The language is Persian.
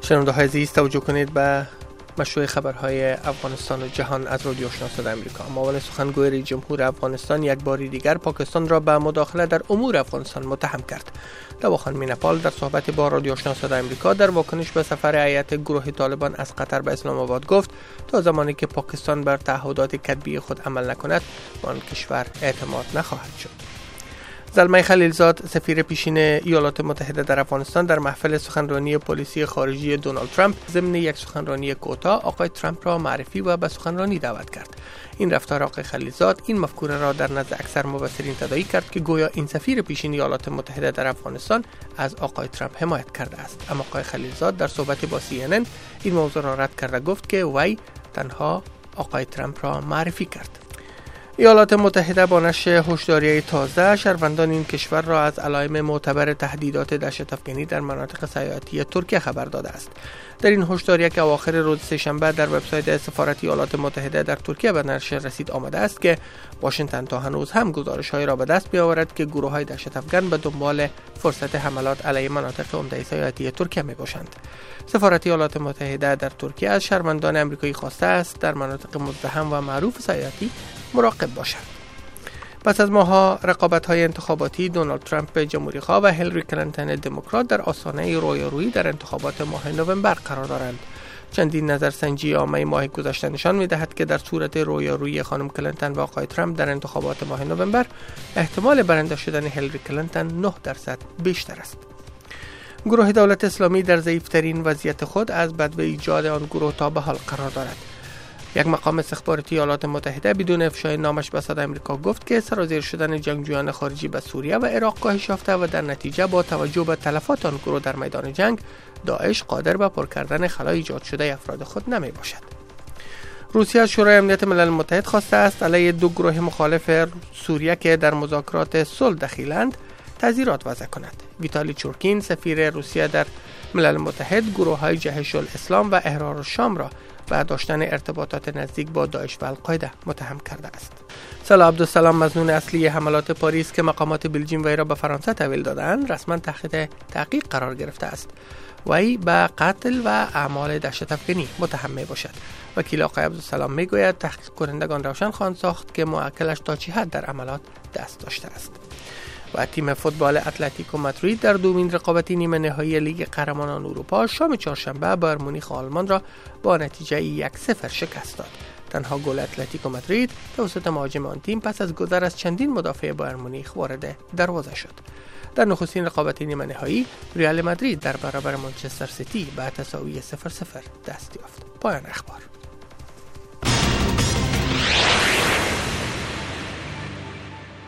شنونده های عزیز توجه کنید به مشروع خبرهای افغانستان و جهان از رادیو آشنا صدای امریکا معاون سخنگوی جمهور افغانستان یک باری دیگر پاکستان را به مداخله در امور افغانستان متهم کرد. دواخان مینپال در صحبت با رادیو آشنا صدای امریکا در واکنش به سفر هیئت گروه طالبان از قطر به اسلام آباد گفت تا زمانی که پاکستان بر تعهدات کتبی خود عمل نکند آن کشور اعتماد نخواهد شد. زلمه خلیلزاد سفیر پیشین ایالات متحده در افغانستان در محفل سخنرانی پلیسی خارجی دونالد ترامپ ضمن یک سخنرانی کوتاه آقای ترامپ را معرفی و به سخنرانی دعوت کرد. این رفتار آقای خلیلزاد این مفکوره را در نزد اکثر مبصرین تداعی کرد که گویا این سفیر پیشین ایالات متحده در افغانستان از آقای ترامپ حمایت کرده است. اما آقای خلیلزاد در صحبت با CNN این موضوع را رد کرده گفت که وی تنها آقای ترامپ را معرفی کرد. ایالات متحده با نشر هشداری تازه شهروندان این کشور را از علائم معتبر تهدیدات دهشت افغانی در مناطق سیاحتی ترکیه خبر داده است. در این هشداری که اواخر روز سهشنبه در وبسایت سفارت ایالات متحده در ترکیه به نشر رسید آمده است که واشنگتن تا هنوز هم گزارش را به دست بیاورد که گروه های دهشت افغان به دنبال فرصت حملات علیه مناطق عمده سیاحتی ترکیه می باشند سفارت ایالات متحده در ترکیه از شهروندان امریکایی خواسته است در مناطق مزدحم و معروف سیاحتی مراقب باشند پس از ماها رقابت های انتخاباتی دونالد ترامپ جمهوری خواه و هیلری کلینتون دموکرات در آستانه رویارویی در انتخابات ماه نوامبر قرار دارند. چندین نظرسنجی عامه ماه گذشته نشان می دهد که در صورت رویارویی خانم کلینتون و آقای ترامپ در انتخابات ماه نوامبر احتمال برنده شدن هیلری کلینتون 9 درصد بیشتر است. گروه دولت اسلامی در ضعیفترین وضعیت خود از بدو ایجاد آن گروه تا به حال قرار دارد. یک مقام استخباراتی ایالات متحده بدون افشای نامش به صدای امریکا گفت که سرازیر شدن جنگجویان خارجی به سوریه و عراق کاهش یافته و در نتیجه با توجه به تلفات آن گروه در میدان جنگ داعش قادر به پر کردن خلای ایجاد شده افراد خود نمی باشد روسیه از شورای امنیت ملل متحد خواسته است علیه دو گروه مخالف سوریه که در مذاکرات صلح دخیلند تذیرات وضع کند. ویتالی چورکین سفیر روسیه در ملل متحد گروه های جهش الاسلام و احرار شام را و داشتن ارتباطات نزدیک با داعش و القاعده متهم کرده است. سلا عبدالسلام مزنون اصلی حملات پاریس که مقامات بلژیم وی را به فرانسه تحویل دادند رسما تحت تحقیق قرار گرفته است. وی به قتل و اعمال دهشت افگنی متهم می باشد. وکیل آقای عبدالسلام می گوید تحقیق کنندگان روشن خواهند ساخت که موکلش تا چی حد در حملات دست داشته است. و تیم فوتبال اتلتیکو مادرید در دومین رقابت نیمه نهایی لیگ قهرمانان اروپا شام چهارشنبه بایر مونیخ آلمان را با نتیجه یک صفر شکست داد. تنها گل اتلتیکو مادرید توسط مهاجم آن تیم پس از گذر از چندین مدافع بایر مونیخ وارد دروازه شد. در نخستین رقابت نیمه نهایی ریال مادرید در برابر منچستر سیتی به تساوی 0 0 دست یافت. پایان اخبار.